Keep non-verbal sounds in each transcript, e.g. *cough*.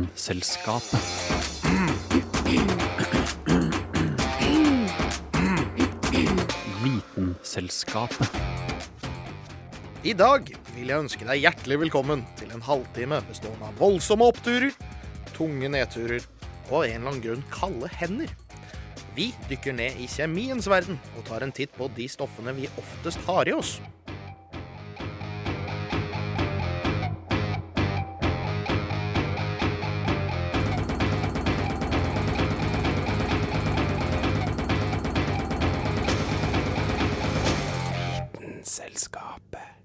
Vitenselskapet. Vitenselskapet. I dag vil jeg ønske deg hjertelig velkommen til en halvtime bestående av voldsomme oppturer, tunge nedturer og av en eller annen grunn kalde hender. Vi dykker ned i kjemiens verden og tar en titt på de stoffene vi oftest har i oss.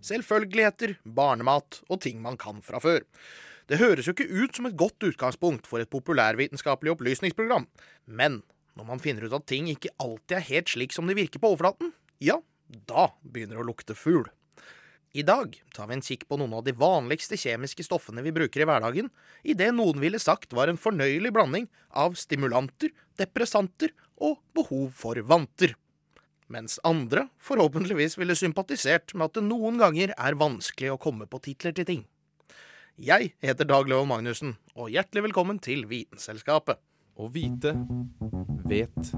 Selvfølgeligheter, barnemat og ting man kan fra før. Det høres jo ikke ut som et godt utgangspunkt for et populærvitenskapelig opplysningsprogram, men når man finner ut at ting ikke alltid er helt slik som de virker på overflaten, ja, da begynner det å lukte fugl. I dag tar vi en kikk på noen av de vanligste kjemiske stoffene vi bruker i hverdagen, i det noen ville sagt var en fornøyelig blanding av stimulanter, depressanter og behov for vanter mens andre forhåpentligvis ville sympatisert med at det noen ganger er vanskelig å komme på titler til ting. Jeg heter Dag Løv Magnussen, og hjertelig velkommen til Vitenselskapet. Å vite vet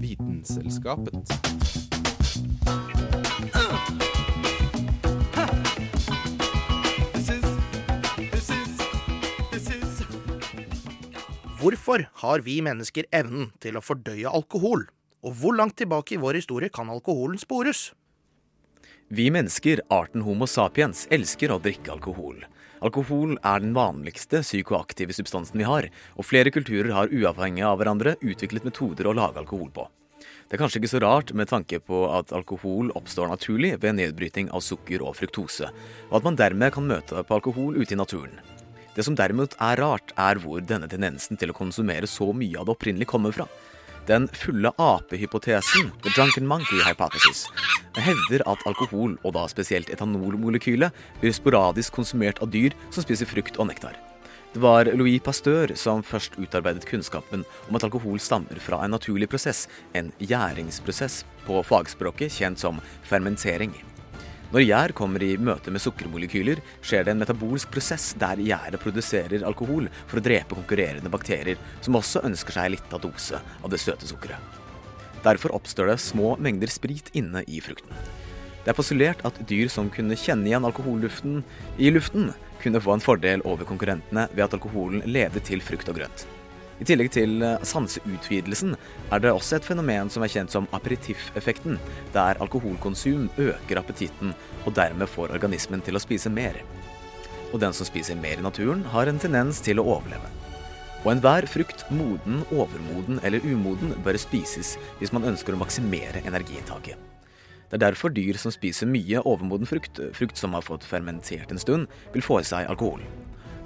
Vitenselskapet. Hvorfor har vi mennesker evnen til å fordøye alkohol? Og hvor langt tilbake i vår historie kan alkoholen spores? Vi mennesker, arten Homo sapiens, elsker å drikke alkohol. Alkohol er den vanligste psykoaktive substansen vi har, og flere kulturer har uavhengig av hverandre utviklet metoder å lage alkohol på. Det er kanskje ikke så rart med tanke på at alkohol oppstår naturlig ved nedbryting av sukker og fruktose, og at man dermed kan møte på alkohol ute i naturen. Det som derimot er rart, er hvor denne tendensen til å konsumere så mye av det opprinnelig kommer fra. Den fulle apehypotesen, the drunken monkey hypothesis, hevder at alkohol, og da spesielt etanolmolekylet, blir sporadisk konsumert av dyr som spiser frukt og nektar. Det var Louis Pasteur som først utarbeidet kunnskapen om at alkohol stammer fra en naturlig prosess, en gjæringsprosess, på fagspråket kjent som fermentering. Når gjær kommer i møte med sukkermolekyler, skjer det en metabolsk prosess der gjæret produserer alkohol for å drepe konkurrerende bakterier, som også ønsker seg litt av dose av det søte sukkeret. Derfor oppstår det små mengder sprit inne i frukten. Det er postulert at dyr som kunne kjenne igjen alkoholluften i luften, kunne få en fordel over konkurrentene ved at alkoholen ledet til frukt og grønt. I tillegg til eh, sanseutvidelsen er det også et fenomen som er kjent som aperitiffeffekten, der alkoholkonsum øker appetitten og dermed får organismen til å spise mer. Og den som spiser mer i naturen, har en tendens til å overleve. Og enhver frukt, moden, overmoden eller umoden, bør spises hvis man ønsker å maksimere energiinntaket. Det er derfor dyr som spiser mye overmoden frukt, frukt som har fått fermentert en stund, vil få i seg alkohol.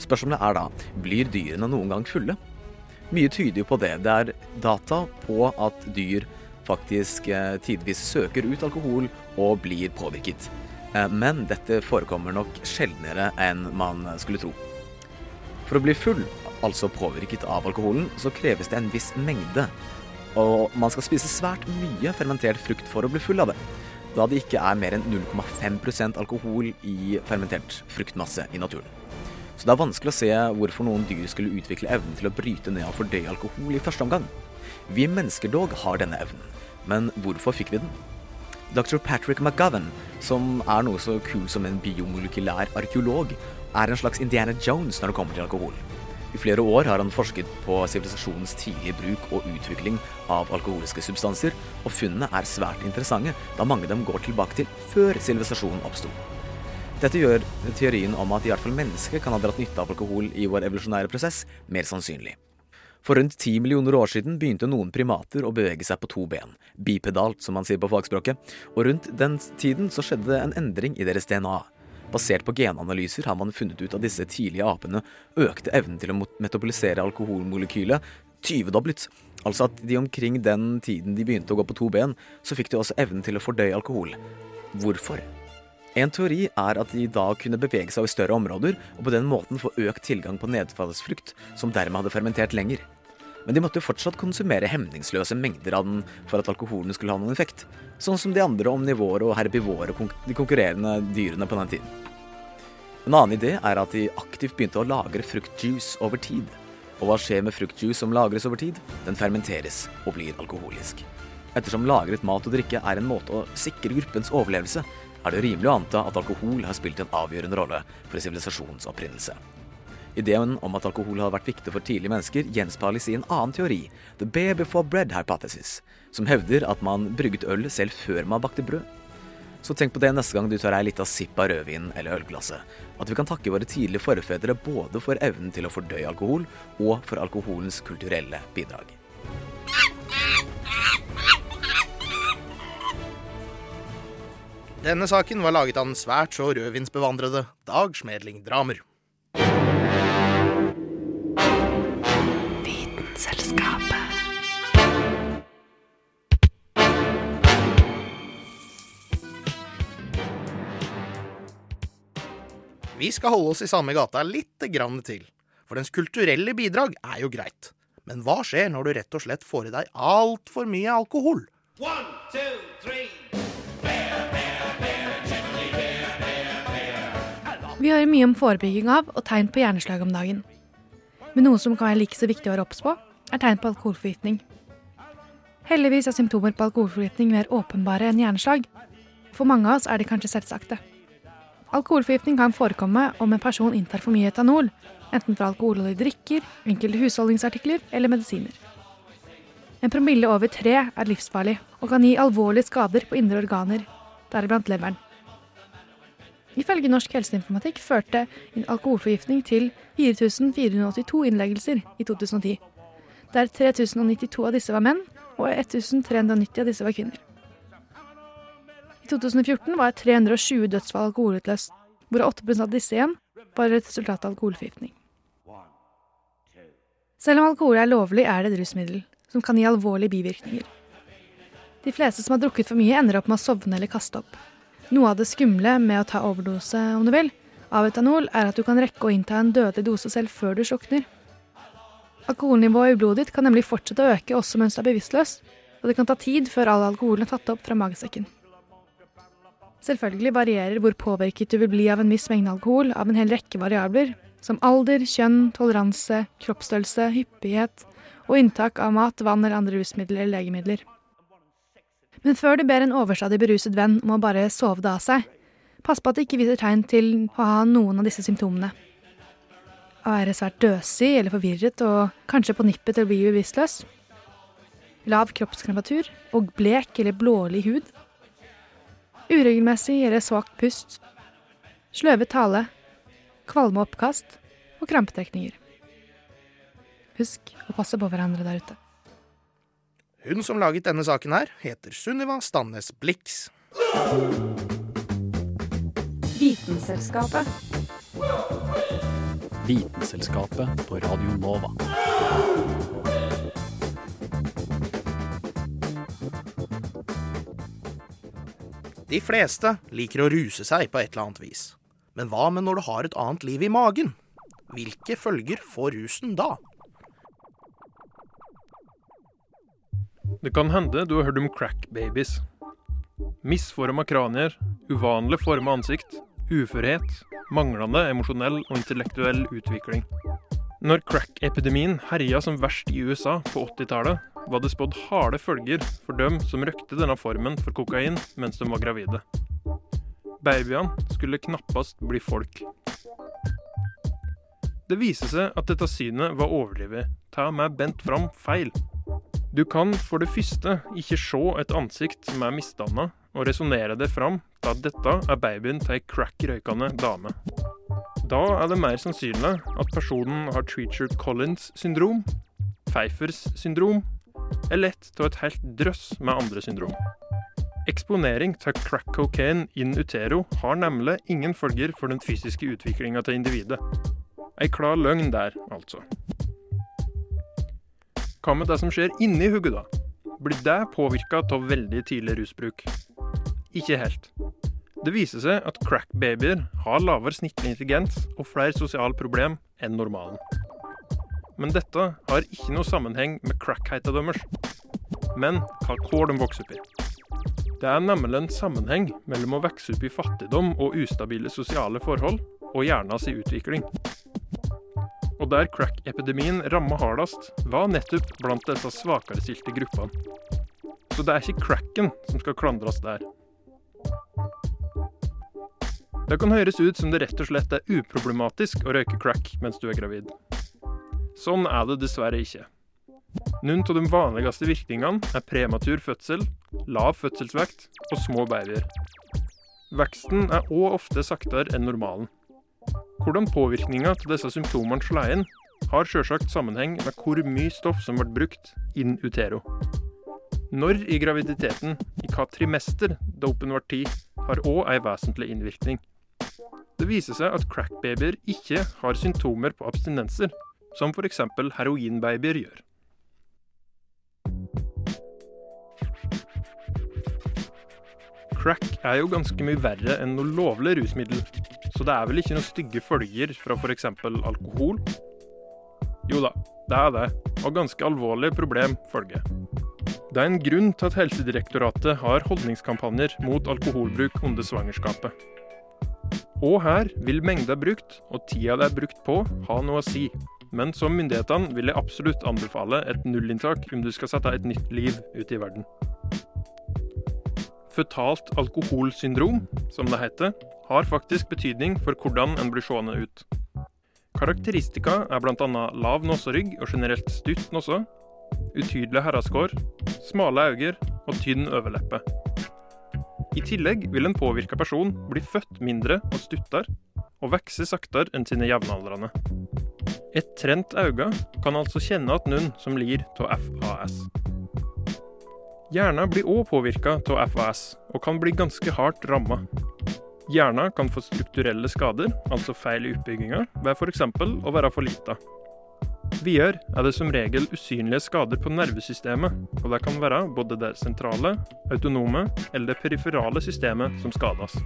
Spørsmålet er da, blir dyrene noen gang fulle? Mye tyder jo på det. Det er data på at dyr faktisk eh, tidvis søker ut alkohol og blir påvirket. Eh, men dette forekommer nok sjeldnere enn man skulle tro. For å bli full, altså påvirket av alkoholen, så kreves det en viss mengde. Og man skal spise svært mye fermentert frukt for å bli full av det. Da det ikke er mer enn 0,5% alkohol i fermentert fruktmasse i naturen. Så det er vanskelig å se hvorfor noen dyr skulle utvikle evnen til å bryte ned og fordøye alkohol i første omgang. Vi mennesker dog har denne evnen, men hvorfor fikk vi den? Dr. Patrick McGovern, som er noe så kul som en biomolekylær arkeolog, er en slags Indiana Jones når det kommer til alkohol. I flere år har han forsket på sivilisasjonens tidlige bruk og utvikling av alkoholiske substanser, og funnene er svært interessante, da mange av dem går tilbake til før sivilisasjonen oppsto. Dette gjør teorien om at i hvert fall mennesker kan ha dratt nytte av alkohol i vår evolusjonære prosess, mer sannsynlig. For rundt ti millioner år siden begynte noen primater å bevege seg på to ben, bipedalt som man sier på fagspråket, og rundt den tiden så skjedde det en endring i deres DNA. Basert på genanalyser har man funnet ut at disse tidlige apene økte evnen til å metabolisere alkoholmolekylet 20-doblet. Altså at de omkring den tiden de begynte å gå på to ben, så fikk de også evnen til å fordøye alkohol. Hvorfor? En teori er at de da kunne bevege seg over større områder, og på den måten få økt tilgang på nedfallsfrukt, som dermed hadde fermentert lenger. Men de måtte jo fortsatt konsumere hemningsløse mengder av den for at alkoholen skulle ha noen effekt, sånn som de andre omnivåre og herbivore, de konkurrerende dyrene på den tiden. En annen idé er at de aktivt begynte å lagre fruktjuice over tid. Og hva skjer med fruktjuice som lagres over tid? Den fermenteres og blir alkoholisk. Ettersom lagret mat og drikke er en måte å sikre gruppens overlevelse, er det rimelig å anta at alkohol har spilt en avgjørende rolle for sivilisasjonens opprinnelse. Ideen om at alkohol har vært viktig for tidlige mennesker, gjenspeiles i en annen teori, the bear before bread hypothesis, som hevder at man brygget øl selv før man bakte brød. Så tenk på det neste gang du tar ei lita sipp av rødvin eller ølglasset. At vi kan takke våre tidlige forfedre både for evnen til å fordøye alkohol, og for alkoholens kulturelle bidrag. Denne saken var laget av den svært så rødvinsbevandrede Dag Smedling Dramer. Vi skal holde oss i samme gata litt grann til. For dens kulturelle bidrag er jo greit. Men hva skjer når du rett og slett får i deg altfor mye alkohol? One, Vi hører mye om forebygging av og tegn på hjerneslag om dagen. Men noe som kan være like så viktig å være obs på, er tegn på alkoholforgiftning. Heldigvis er symptomer på alkoholforgiftning mer åpenbare enn hjerneslag. For mange av oss er de kanskje selvsagte. Alkoholforgiftning kan forekomme om en person inntar for mye etanol, enten fra alkoholholdige drikker, enkelte husholdningsartikler eller medisiner. En promille over tre er livsfarlig og kan gi alvorlige skader på indre organer, deriblant leveren. Ifølge Norsk helseinformatikk førte alkoholforgiftning til 4482 innleggelser i 2010, der 3092 av disse var menn og 1390 av disse var kvinner. I 2014 var 320 dødsfall alkoholutløst, hvor 8% av disse igjen var et resultat av alkoholforgiftning. Selv om alkohol er lovlig, er det et rusmiddel som kan gi alvorlige bivirkninger. De fleste som har drukket for mye, ender opp med å sovne eller kaste opp. Noe av det skumle med å ta overdose, om du vil, av etanol, er at du kan rekke å innta en dødelig dose selv før du slukner. Alkoholnivået i blodet ditt kan nemlig fortsette å øke også mens du er bevisstløs, og det kan ta tid før all alkoholen er tatt opp fra magesekken. Selvfølgelig varierer hvor påvirket du vil bli av en viss mengde alkohol av en hel rekke variabler, som alder, kjønn, toleranse, kroppsstørrelse, hyppighet og inntak av mat, vann eller andre rusmidler eller legemidler. Men før du ber en overstadig beruset venn om å bare sove det av seg, pass på at det ikke viser tegn til å ha noen av disse symptomene. Å være svært døsig eller forvirret og kanskje på nippet til å bli bevisstløs. Lav kroppskrematur og blek eller blålig hud uregelmessig eller svak pust, sløvet tale, kvalme oppkast og krampetrekninger. Husk å passe på hverandre der ute. Hun som laget denne saken her, heter Sunniva Stannes Blix. Vitenselskapet. Vitenselskapet på Radio Nova. De fleste liker å ruse seg på et eller annet vis. Men hva med når du har et annet liv i magen? Hvilke følger får rusen da? Det kan hende du har hørt om crack-babies. Misforma kranier, uvanlig forma ansikt, uførhet, manglende emosjonell og intellektuell utvikling. Når crack-epidemien herja som verst i USA på 80-tallet, var det spådd harde følger for dem som røkte denne formen for kokain mens de var gravide. Babyene skulle knappast bli folk. Det viser seg at dette synet var overdrevet, ta meg bent fram feil. Du kan for det første ikke se et ansikt som er misdanna, og resonnere det fram til at dette er babyen til ei crack-røykende dame. Da er det mer sannsynlig at personen har Treacher-Collins syndrom, Pfeifers syndrom, eller ett av et helt drøss med andre syndrom. Eksponering til crack cocaine in utero har nemlig ingen følger for den fysiske utviklinga til individet. Ei klar løgn der, altså. Hva med det som skjer inni hugget, da? Blir det påvirka av veldig tidlig rusbruk? Ikke helt. Det viser seg at crack-babyer har lavere snittlig intelligens og flere sosiale problem enn normalen. Men dette har ikke noe sammenheng med crack-heita deres, men hva kår de vokser opp i. Det er nemlig en sammenheng mellom å vokse opp i fattigdom og ustabile sosiale forhold, og hjernas utvikling. Og der crack-epidemien ramma hardest, var nettopp blant disse svakerestilte gruppene. Så det er ikke cracken som skal klandres der. Det kan høres ut som det rett og slett er uproblematisk å røyke crack mens du er gravid. Sånn er det dessverre ikke. Noen av de vanligste virkningene er prematur fødsel, lav fødselsvekt og små babyer. Veksten er òg ofte saktere enn normalen. Hvordan påvirkninga til disse symptomene slår inn, har sjølsagt sammenheng med hvor mye stoff som ble brukt in utero. Når i graviditeten, i hva trimester dopen ble tid, har òg ei vesentlig innvirkning. Det viser seg at crackbabyer ikke har symptomer på abstinenser, som f.eks. heroinbabyer gjør. Crack er jo ganske mye verre enn noe lovlig rusmiddel, så det er vel ikke noen stygge følger fra f.eks. alkohol? Jo da, det er det, og ganske alvorlige problem følger. Det er en grunn til at Helsedirektoratet har holdningskampanjer mot alkoholbruk under svangerskapet. Og her vil mengda brukt og tida det er brukt på, ha noe å si. Men som myndighetene vil jeg absolutt anbefale et nullinntak om du skal sette et nytt liv ut i verden. Føtalt alkoholsyndrom, som det heter, har faktisk betydning for hvordan en blir seende ut. Karakteristika er bl.a. lav noserygg og generelt stutt nose, utydelig herreskår, smale øyne og tynn overleppe. I tillegg vil en påvirka person bli født mindre og stuttere, og vokse saktere enn sine jevnaldrende. Et trent øye kan altså kjenne at noen som lir av FAS. Hjernen blir òg påvirka av FAS, og kan bli ganske hardt ramma. Hjernen kan få strukturelle skader, altså feil i utbygginga, ved f.eks. å være for lita. Videre er det som regel usynlige skader på nervesystemet, og det kan være både det sentrale, autonome eller det periferale systemet som skades.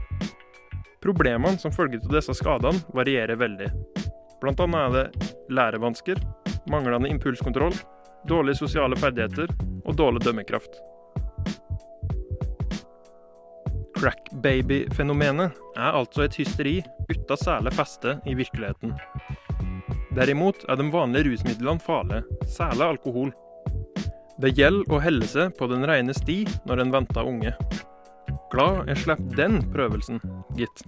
Problemene som følger av disse skadene varierer veldig. Blant annet er det lærevansker, manglende impulskontroll, dårlige sosiale ferdigheter og dårlig dømmekraft. Crackbaby-fenomenet er altså et hysteri uten særlig feste i virkeligheten. Derimot er de vanlige rusmidlene farlige, særlig alkohol. Det gjelder å helle seg på den rene sti når en venter unge. Glad jeg slapp den prøvelsen, gitt.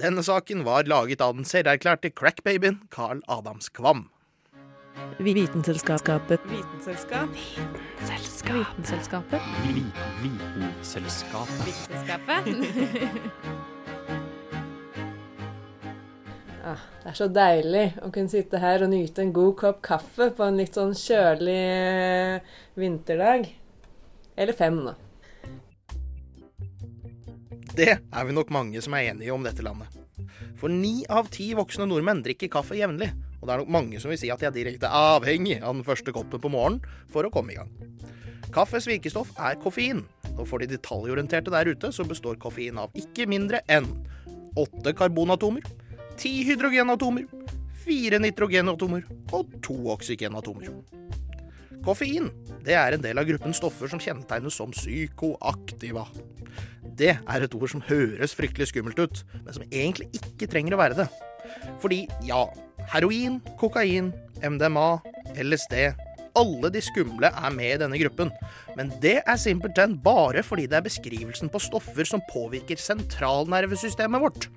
Denne saken var laget av den selverklærte crackbabyen Carl Adams Kvam. Vitenselskapet. Vitenselskap. Vitenselskapet. Vitenselskapet. Vitenselskapet. *laughs* Ah, det er så deilig å kunne sitte her og nyte en god kopp kaffe på en litt sånn kjølig eh, vinterdag. Eller fem, da. Det er vi nok mange som er enige om dette landet. For ni av ti voksne nordmenn drikker kaffe jevnlig, og det er nok mange som vil si at de er direkte avhengig av den første koppen på morgenen for å komme i gang. Kaffes virkestoff er koffein, og for de detaljorienterte der ute så består koffein av ikke mindre enn åtte karbonatomer, ti hydrogenatomer, fire nitrogenatomer og to oksygenatomer. Koffein det er en del av gruppen stoffer som kjennetegnes som psykoaktiva. Det er et ord som høres fryktelig skummelt ut, men som egentlig ikke trenger å være det. Fordi ja, heroin, kokain, MDMA, LSD alle de skumle er med i denne gruppen, men det er simpelthen bare fordi det er beskrivelsen på stoffer som påvirker sentralnervesystemet vårt.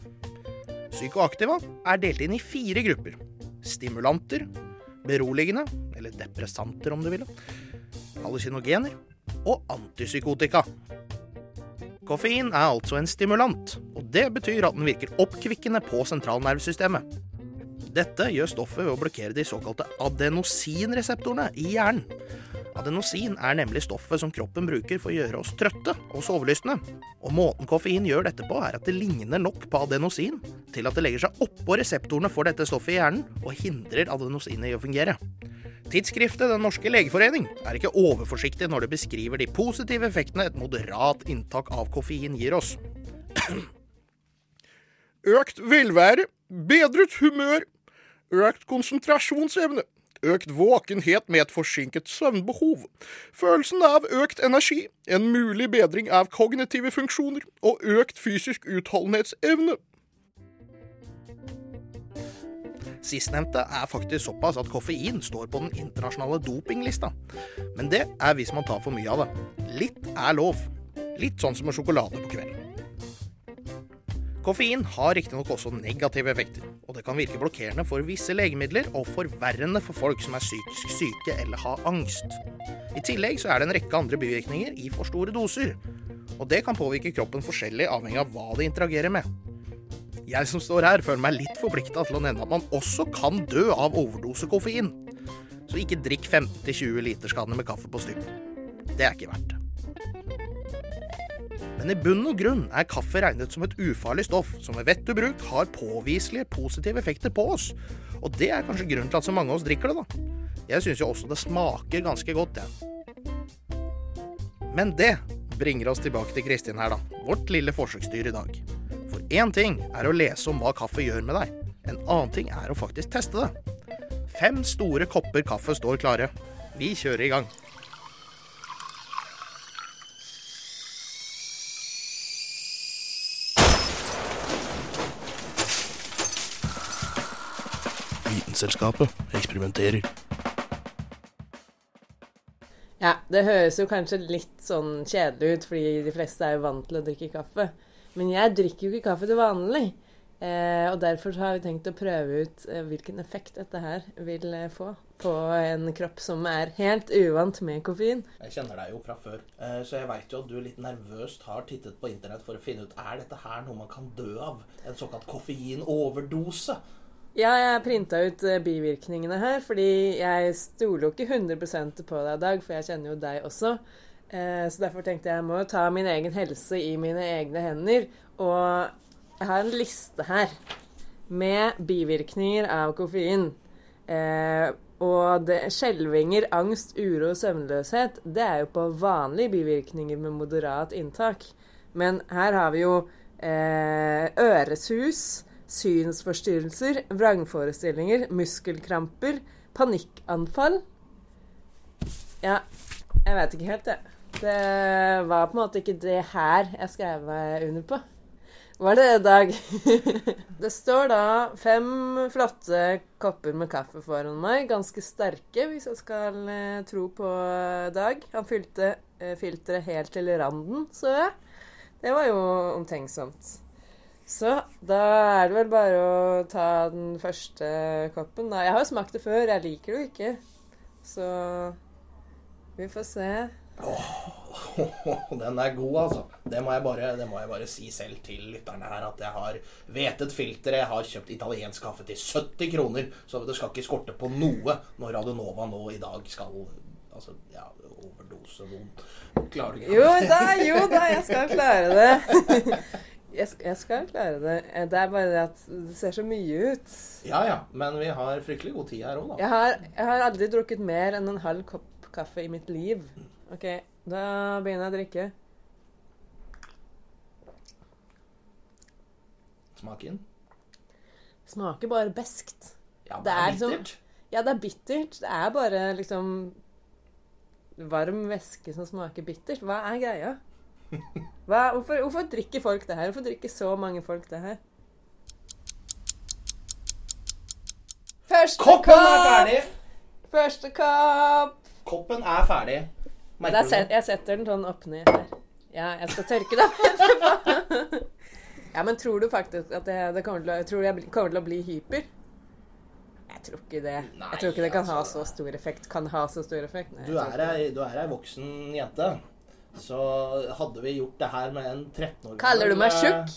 Psykoaktiva er delt inn i fire grupper. Stimulanter, beroligende, eller depressanter om du vil, hallusinogener og antipsykotika. Koffein er altså en stimulant, og det betyr at den virker oppkvikkende på sentralnervesystemet. Dette gjør stoffet ved å blokkere de såkalte adenosinreseptorene i hjernen. Adenosin er nemlig stoffet som kroppen bruker for å gjøre oss trøtte og sovelystne. Og måten koffein gjør dette på, er at det ligner nok på adenosin til at det legger seg oppå reseptorene for dette stoffet i hjernen og hindrer adenosinet i å fungere. Tidsskriftet Den norske legeforening er ikke overforsiktig når det beskriver de positive effektene et moderat inntak av koffein gir oss. *clears throat* Økt velvære, bedret humør, økt konsentrasjonsevne, økt våkenhet med et forsinket søvnbehov, følelsen av økt energi, en mulig bedring av kognitive funksjoner og økt fysisk utholdenhetsevne. Sistnevnte er faktisk såpass at koffein står på den internasjonale dopinglista. Men det er hvis man tar for mye av det. Litt er lov. Litt sånn som med sjokolade på kvelden. Koffein har riktignok også negative effekter, og det kan virke blokkerende for visse legemidler og forverrende for folk som er psykisk syke eller har angst. I tillegg så er det en rekke andre bivirkninger i for store doser, og det kan påvirke kroppen forskjellig avhengig av hva det interagerer med. Jeg som står her, føler meg litt forplikta til å nevne at man også kan dø av overdose koffein. Så ikke drikk 15-20 literskanner med kaffe på stybben. Det er ikke verdt det. Men i bunn og grunn er kaffe regnet som et ufarlig stoff som ved vettig bruk har påviselige positive effekter på oss. Og det er kanskje grunnen til at så mange av oss drikker det, da. Jeg syns jo også det smaker ganske godt, jeg. Men det bringer oss tilbake til Kristin her, da. Vårt lille forsøksdyr i dag. For én ting er å lese om hva kaffe gjør med deg. En annen ting er å faktisk teste det. Fem store kopper kaffe står klare. Vi kjører i gang. Vitenselskapet eksperimenterer. Ja, det høres jo kanskje litt sånn kjedelig ut, fordi de fleste er jo vant til å drikke kaffe. Men jeg drikker jo ikke kaffe til vanlig. Eh, og derfor har vi tenkt å prøve ut eh, hvilken effekt dette her vil eh, få på en kropp som er helt uvant med koffein. Jeg kjenner deg jo fra før, eh, så jeg veit jo at du litt nervøst har tittet på internett for å finne ut er dette her noe man kan dø av. En såkalt koffeinoverdose. Ja, jeg printa ut eh, bivirkningene her, fordi jeg stoler jo ikke 100% på deg, Dag, for jeg kjenner jo deg også. Eh, Så derfor tenkte jeg jeg må jo ta min egen helse i mine egne hender. Og jeg har en liste her med bivirkninger av koffein. Eh, og det, skjelvinger, angst, uro og søvnløshet, det er jo på vanlige bivirkninger med moderat inntak. Men her har vi jo øresus, synsforstyrrelser, vrangforestillinger, muskelkramper, panikkanfall. Ja, jeg vet ikke helt, jeg. Det var på en måte ikke det her jeg skrev under på. Var det det, Dag? *laughs* det står da fem flotte kopper med kaffe foran meg. Ganske sterke, hvis jeg skal eh, tro på Dag. Han fylte eh, filteret helt til randen, så jeg. Det var jo omtenksomt. Så da er det vel bare å ta den første koppen, da. Jeg har jo smakt det før. Jeg liker det jo ikke. Så vi får se. *laughs* Den er god, altså. Det må, jeg bare, det må jeg bare si selv til lytterne her. At jeg har hvetet filteret. Jeg har kjøpt italiensk kaffe til 70 kroner. Så det skal ikke skorte på noe når Radionova nå i dag skal Altså, ja, overdose noen. Klarer du ikke Jo da, jo da, jeg skal klare det. *laughs* Jeg, jeg skal klare det. Det er bare det at det ser så mye ut. Ja ja, men vi har fryktelig god tid her òg, da. Jeg har, jeg har aldri drukket mer enn en halv kopp kaffe i mitt liv. OK, da begynner jeg å drikke. Smak inn. Smaker bare beskt. Ja, Det er liksom- bittert. Ja, det er bittert. Det er bare liksom varm væske som smaker bittert. Hva er greia? Hvorfor, hvorfor drikker folk det her? Hvorfor drikker så mange folk det her? Første Koppen er ferdig! Første kopp! Koppen er ferdig. Merker set, jeg setter den sånn opp ned her. Ja, jeg skal tørke det etterpå. Ja, men tror du faktisk at det, det kommer, til å, tror jeg kommer til å bli hyper? Jeg tror ikke det. Nei, jeg tror ikke det kan ha altså- så stor effekt. Kan ha så stor effekt. Nei, Du er, ei, du er ei voksen jente. Så hadde vi gjort det her med en 13 år Kaller du meg tjukk?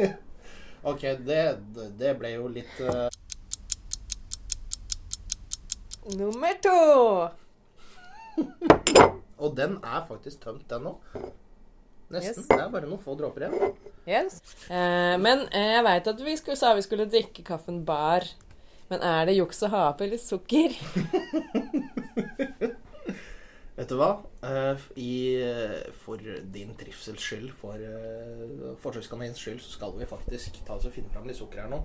eh, *laughs* OK, det, det- det ble jo litt uh... Nummer to. *laughs* Og den er faktisk tømt, den òg. Nesten. Yes. Det er bare noen få dråper igjen. Yes. Eh, men eh, jeg veit at vi skulle, sa vi skulle drikke kaffen bar. Men er det juks å ha oppi litt sukker? *laughs* Vet du hva? Eh, I, eh, for din trivsels skyld, for uh, forsøkskaninens skyld, så skal vi faktisk ta oss og finne fram litt sukker her nå.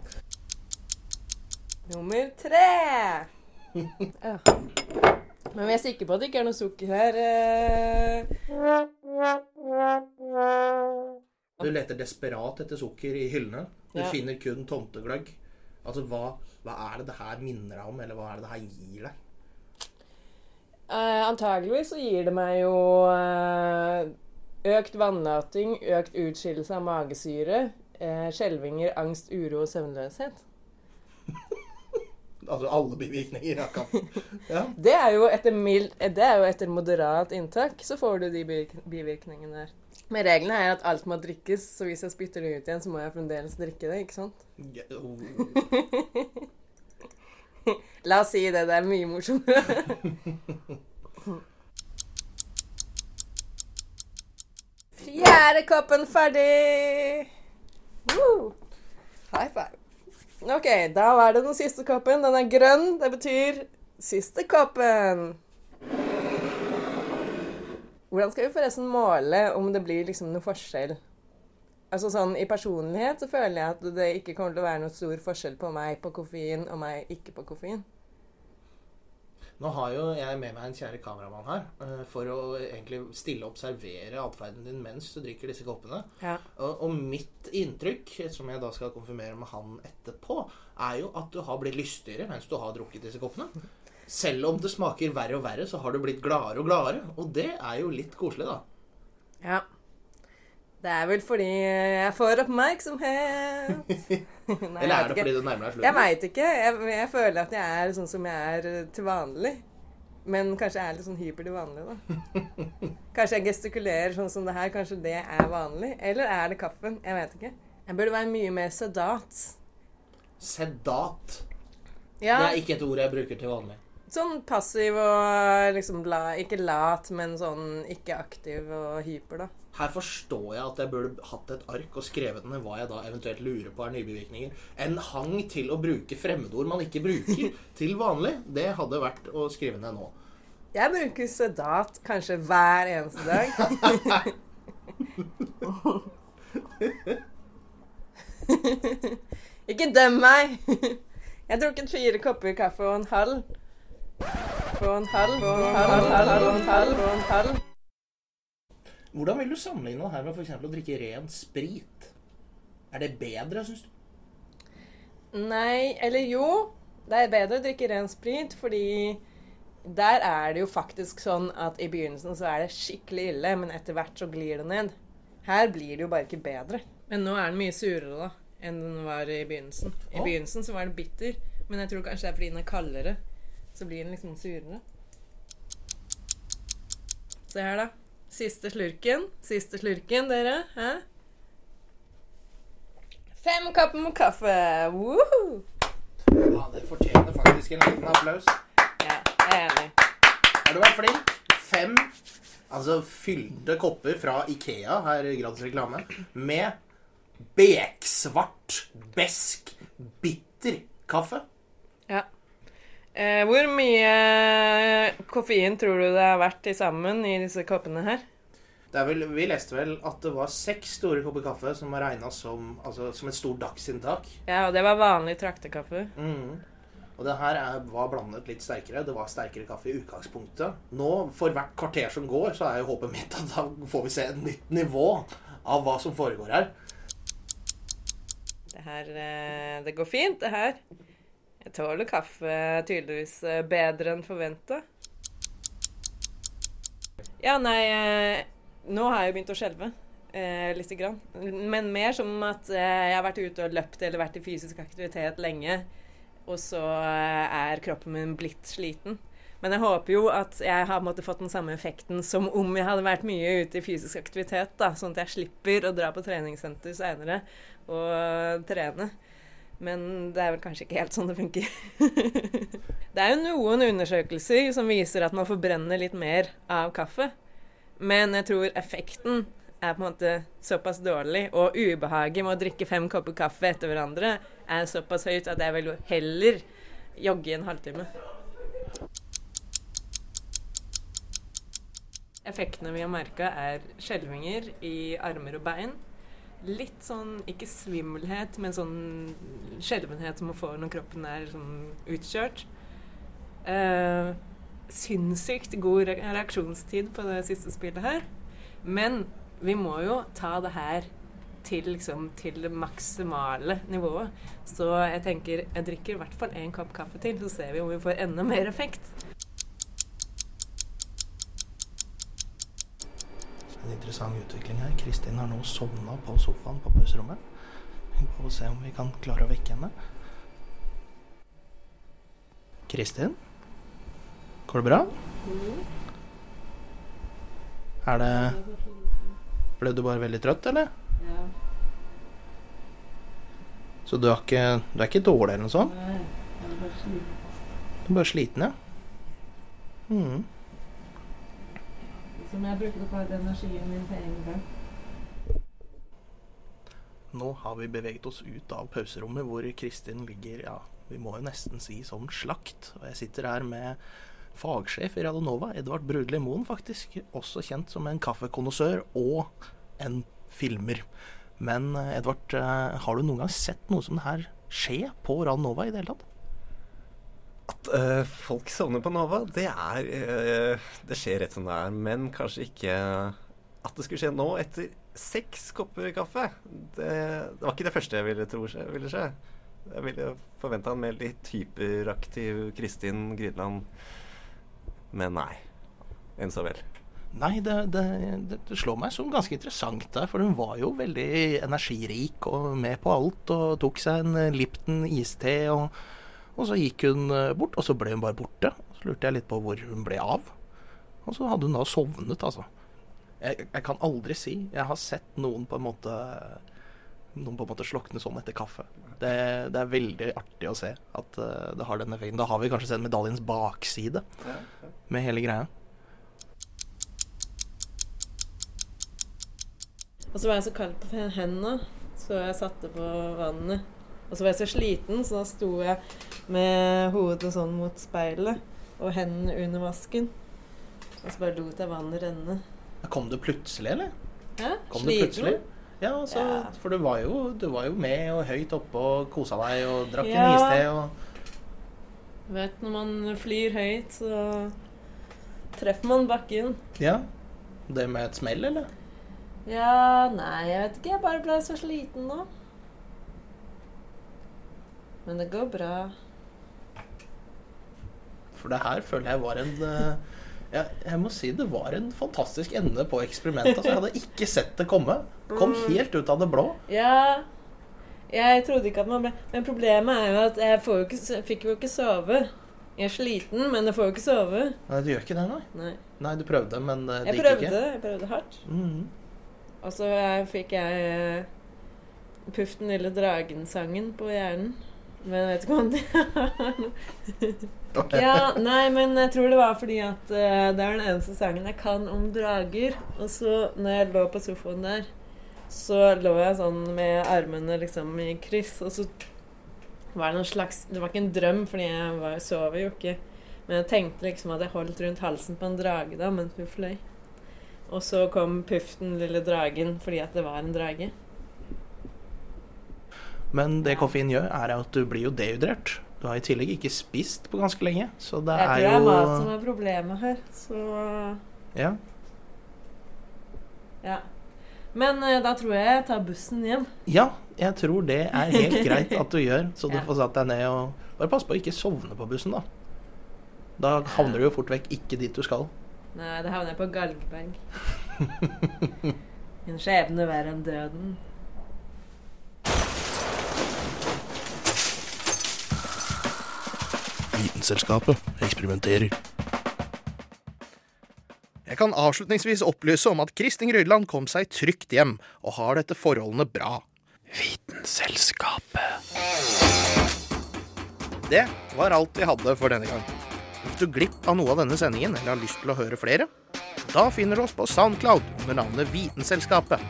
Nummer tre. *laughs* Ja. Men vi er sikre på at det ikke er noe sukker her. eh. Du leter desperat etter sukker i hyllene. Du Ja. finner kun tomtegløgg. Altså, hva, hva er det det her minner deg om, eller hva er det det her gir deg? Eh, antageligvis så gir det meg jo uh, økt vannlating, økt utskillelse av magesyre, eh, skjelvinger, angst, uro og søvnløshet. *laughs* Altså alle bivirkninger av kaffe. *laughs* Ja. Det er jo etter, mild, det er jo etter moderat inntak, så får du de bivirkningene der. Men reglene er at alt må drikkes, så hvis jeg spytter det ut igjen, så må jeg fremdeles drikke det, ikke sant? *laughs* La oss si det. Det er mye morsommere. *laughs* Fjerde koppen ferdig! Woo! High five. OK, da var det den siste koppen. Den er grønn. Det betyr siste koppen. Hvordan skal vi forresten måle om det blir liksom noe forskjell? Altså sånn, I personlighet så føler jeg at det ikke kommer til å være noe stor forskjell på meg på koffein og meg ikke på koffein. Nå har jo jeg med meg en kjære kameramann her eh, for å egentlig stille og observere atferden din mens du drikker disse koppene. Ja. Og, og mitt inntrykk, som jeg da skal konfirmere med han etterpå, er jo at du har blitt lystigere mens du har drukket disse koppene. Selv om det smaker verre og verre, så har du blitt gladere og gladere. Og det er jo litt koselig, da. Ja. Det er vel fordi jeg får oppmerksomhet. *laughs* Nei, Eller er det fordi du nærmer deg slutten? Jeg veit ikke. Jeg, jeg føler at jeg er sånn som jeg er til vanlig. Men kanskje jeg er litt sånn hyper til vanlig, da. *laughs* Kanskje jeg gestikulerer sånn som det her. Kanskje det er vanlig. Eller er det kaffen? Jeg vet ikke. Jeg burde være mye mer sedat. Sedat. Ja, Det er ikke et ord jeg bruker til vanlig. sånn passiv og liksom la, Ikke lat, men sånn ikke aktiv og hyper, da. Her forstår jeg at jeg burde hatt et ark og skrevet ned hva jeg da eventuelt lurer på er nybevirkninger. En hang til å bruke fremmedord man ikke bruker *laughs* til vanlig, det hadde vært å skrive ned nå. Jeg bruker sedat kanskje hver eneste dag. *laughs* Ikke døm meg! Jeg har drukket fire kopper kaffe og en halv. Og en halv, og en halv, og en halv, og en halv, og en halv. Hvordan vil du sammenligne det her med f.eks. å drikke ren sprit? Er det bedre, syns du? Nei, eller jo. Det er bedre å drikke ren sprit, fordi der er det jo faktisk sånn at i begynnelsen så er det skikkelig ille, men etter hvert så glir det ned. Her blir det jo bare ikke bedre. Men nå er den mye surere, da, enn den var i begynnelsen. I Åh. begynnelsen så var den bitter, men jeg tror kanskje det er fordi den er kaldere. Så blir den liksom surere. Se her, da. Siste slurken. Siste slurken, dere. Hæ? Fem kopper med kaffe! Woohoo! Ja, det fortjener faktisk en liten applaus. Ja, jeg er enig. Har du vært flink? Fem altså fylte kopper fra Ikea, her i gratis reklame, med beksvart, besk, bitter kaffe. Eh, hvor mye koffein tror du det har vært til sammen i disse koppene her? Det er vel, vi leste vel at det var seks store kopper kaffe som var regna som, altså, som et stort dagsinntak. Ja, og det var vanlig traktekaffe. Mm. Og det her er, var blandet litt sterkere. Det var sterkere kaffe i utgangspunktet. Nå, for hvert kvarter som går, så er jo håpet mitt at da får vi se et nytt nivå av hva som foregår her. Det her eh, Det går fint, det her. Jeg tåler kaffe tydeligvis eh, bedre enn forventa. Ja, nei eh, Nå har jeg jo begynt å skjelve. Eh, lite grann. Men mer som at eh, jeg har vært ute og løpt eller vært i fysisk aktivitet lenge. Og så er kroppen min blitt sliten. Men jeg håper jo at jeg har måtte, fått den samme effekten som om jeg hadde vært mye ute i fysisk aktivitet. da, Sånn at jeg slipper å dra på treningssenter seinere og trene. Men det er vel kanskje ikke helt sånn det funker. *laughs* det er jo noen undersøkelser som viser at man forbrenner litt mer av kaffe. Men jeg tror effekten er på en måte såpass dårlig, og ubehaget med å drikke fem kopper kaffe etter hverandre er såpass høyt at jeg vil jo heller jogge i en halvtime. Effektene vi har merka, er skjelvinger i armer og bein. Litt sånn, ikke svimmelhet, men sånn skjelvenhet som man får når kroppen er sånn utkjørt. Eh, sinnssykt god re- reaksjonstid på det siste spillet her. Men vi må jo ta det her til, liksom, til det maksimale nivået. Så jeg tenker jeg drikker i hvert fall én kopp kaffe til, så ser vi om vi får enda mer effekt. En interessant utvikling her. Kristin har nå sovna på sofaen på pauserommet. Vi får se om vi kan klare å vekke henne. Kristin? Går det bra? Er det Ble du bare veldig trøtt, eller? Ja. Så du er ikke, du er ikke dårlig eller noe sånt? Nei, jeg er bare sliten. Du er bare sliten, ja? Mhm. Som jeg brukte opp all energien min på en gang. Nå har vi beveget oss ut av pauserommet hvor Kristin ligger, ja, vi må jo nesten si som slakt. Og jeg sitter her med fagsjef i Radionova, Edvard Brudli Moen faktisk, også kjent som en kaffekonnoissør og en filmer. Men eh, Edvard, eh, har du noen gang sett noe som det her skje på Radionova i det hele tatt? At uh, folk sovner på Nova, det er uh, Det skjer rett som det er. Men kanskje ikke at det skulle skje nå, etter seks kopper kaffe. Det, det var ikke det første jeg ville tro skje, ville skje. Jeg ville forventa en mer litt hyperaktiv Kristin Gridland. Men nei. Enn så vel. Nei, det, det, det, slår meg som ganske interessant der, for hun var jo veldig energirik og med på alt, og tok seg en Lipton iste, og, og så gikk hun eh, bort, og så ble hun bare borte. Så lurte jeg litt på hvor hun ble av. Og så hadde hun da sovnet, altså. Jeg, jeg kan aldri si jeg har sett noen på en måte noen på en måte slokne sånn etter kaffe. Det, det er veldig artig å se at eh, det har den effekten. Da har vi kanskje sett medaljens bakside med hele greia. Og så var jeg så kald på hendene, så jeg satte på vannet. Og så var jeg så sliten, så da sto jeg med hodet sånn mot speilet og hendene under vasken. Og så bare lot jeg vannet renne. Kom det plutselig, eller? Ja, Kom det plutselig? Ja, så, Ja. for du var, jo, du var jo med og høyt oppe og kosa deg og drakk Ja. en iste og Du vet, når man flyr høyt, så treffer man bakken. Ja. Det med et smell, eller? Ja, nei, jeg vet ikke. Jeg bare ble så sliten nå. Men det går bra. For det her føler jeg var en eh, ja, Jeg må si det var en fantastisk ende på eksperimentet. Altså, jeg hadde ikke sett det komme. Kom Mm. helt ut av det blå. Ja, jeg trodde ikke at man ble Men problemet er jo at jeg får jo ikke, fikk jo ikke sove. Jeg er sliten, men jeg får jo ikke sove. Nei, du gjør ikke det, nei? Nei. Nei, du prøvde, men eh, det Jeg gikk prøvde, ikke? jeg prøvde hardt. Mhm. Og så eh, fikk jeg Puff den lille dragen-sangen på hjernen. Men jeg vet ikke om det Ja, nei, men jeg tror det var fordi at uh, det er den eneste sangen jeg kan om drager. Og så når jeg lå på sofaen der, så lå jeg sånn med armene liksom i kryss, og så var det noen slags Det var ikke en drøm, fordi jeg var, sover jo ikke. Men jeg tenkte liksom at jeg holdt rundt halsen på en drage da mens hun fløy. Og så kom Puften, lille dragen fordi at det var en drage. Men det koffein gjør, er at du blir jo dehydrert. Du har i tillegg ikke spist på ganske lenge, så det jeg er tror det er mat som er problemet her, så Ja. ja. Men eh, da tror jeg jeg tar bussen hjem. Ja, jeg tror det er helt greit at du gjør. Så du *laughs* Ja. får satt deg ned og Bare pass på å ikke sovne på bussen, da. Da havner du jo fort vekk ikke dit du skal. Nei, da havner jeg på Galgberg. *laughs* En skjebne verre enn døden. Vitenselskapet eksperimenterer. Jeg kan avslutningsvis opplyse om at Kristin Grydland kom seg trygt hjem, og har dette forholdene bra. Vitenselskapet. Det var alt vi hadde for denne gang. Gikk du glipp av noe av denne sendingen, eller har lyst til å høre flere? Da finner du oss på Soundcloud under navnet Vitenselskapet.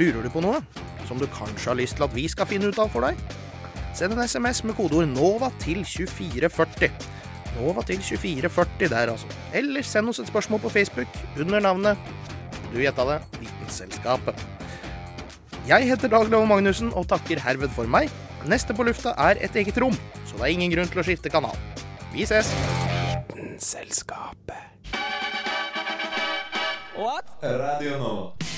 Lurer du på noe som du kanskje har lyst til at vi skal finne ut av for deg? Send en SMS med kodeord NOVA til 2440. NOVA til 2440 der, altså. Eller send oss et spørsmål på Facebook under navnet Du gjetta det Vitenselskapet. Jeg heter Dag Love Magnussen og takker herved for meg. Neste på lufta er et eget rom, så det er ingen grunn til å skifte kanal. Vi ses. Vitenselskapet. What? Radio Nova.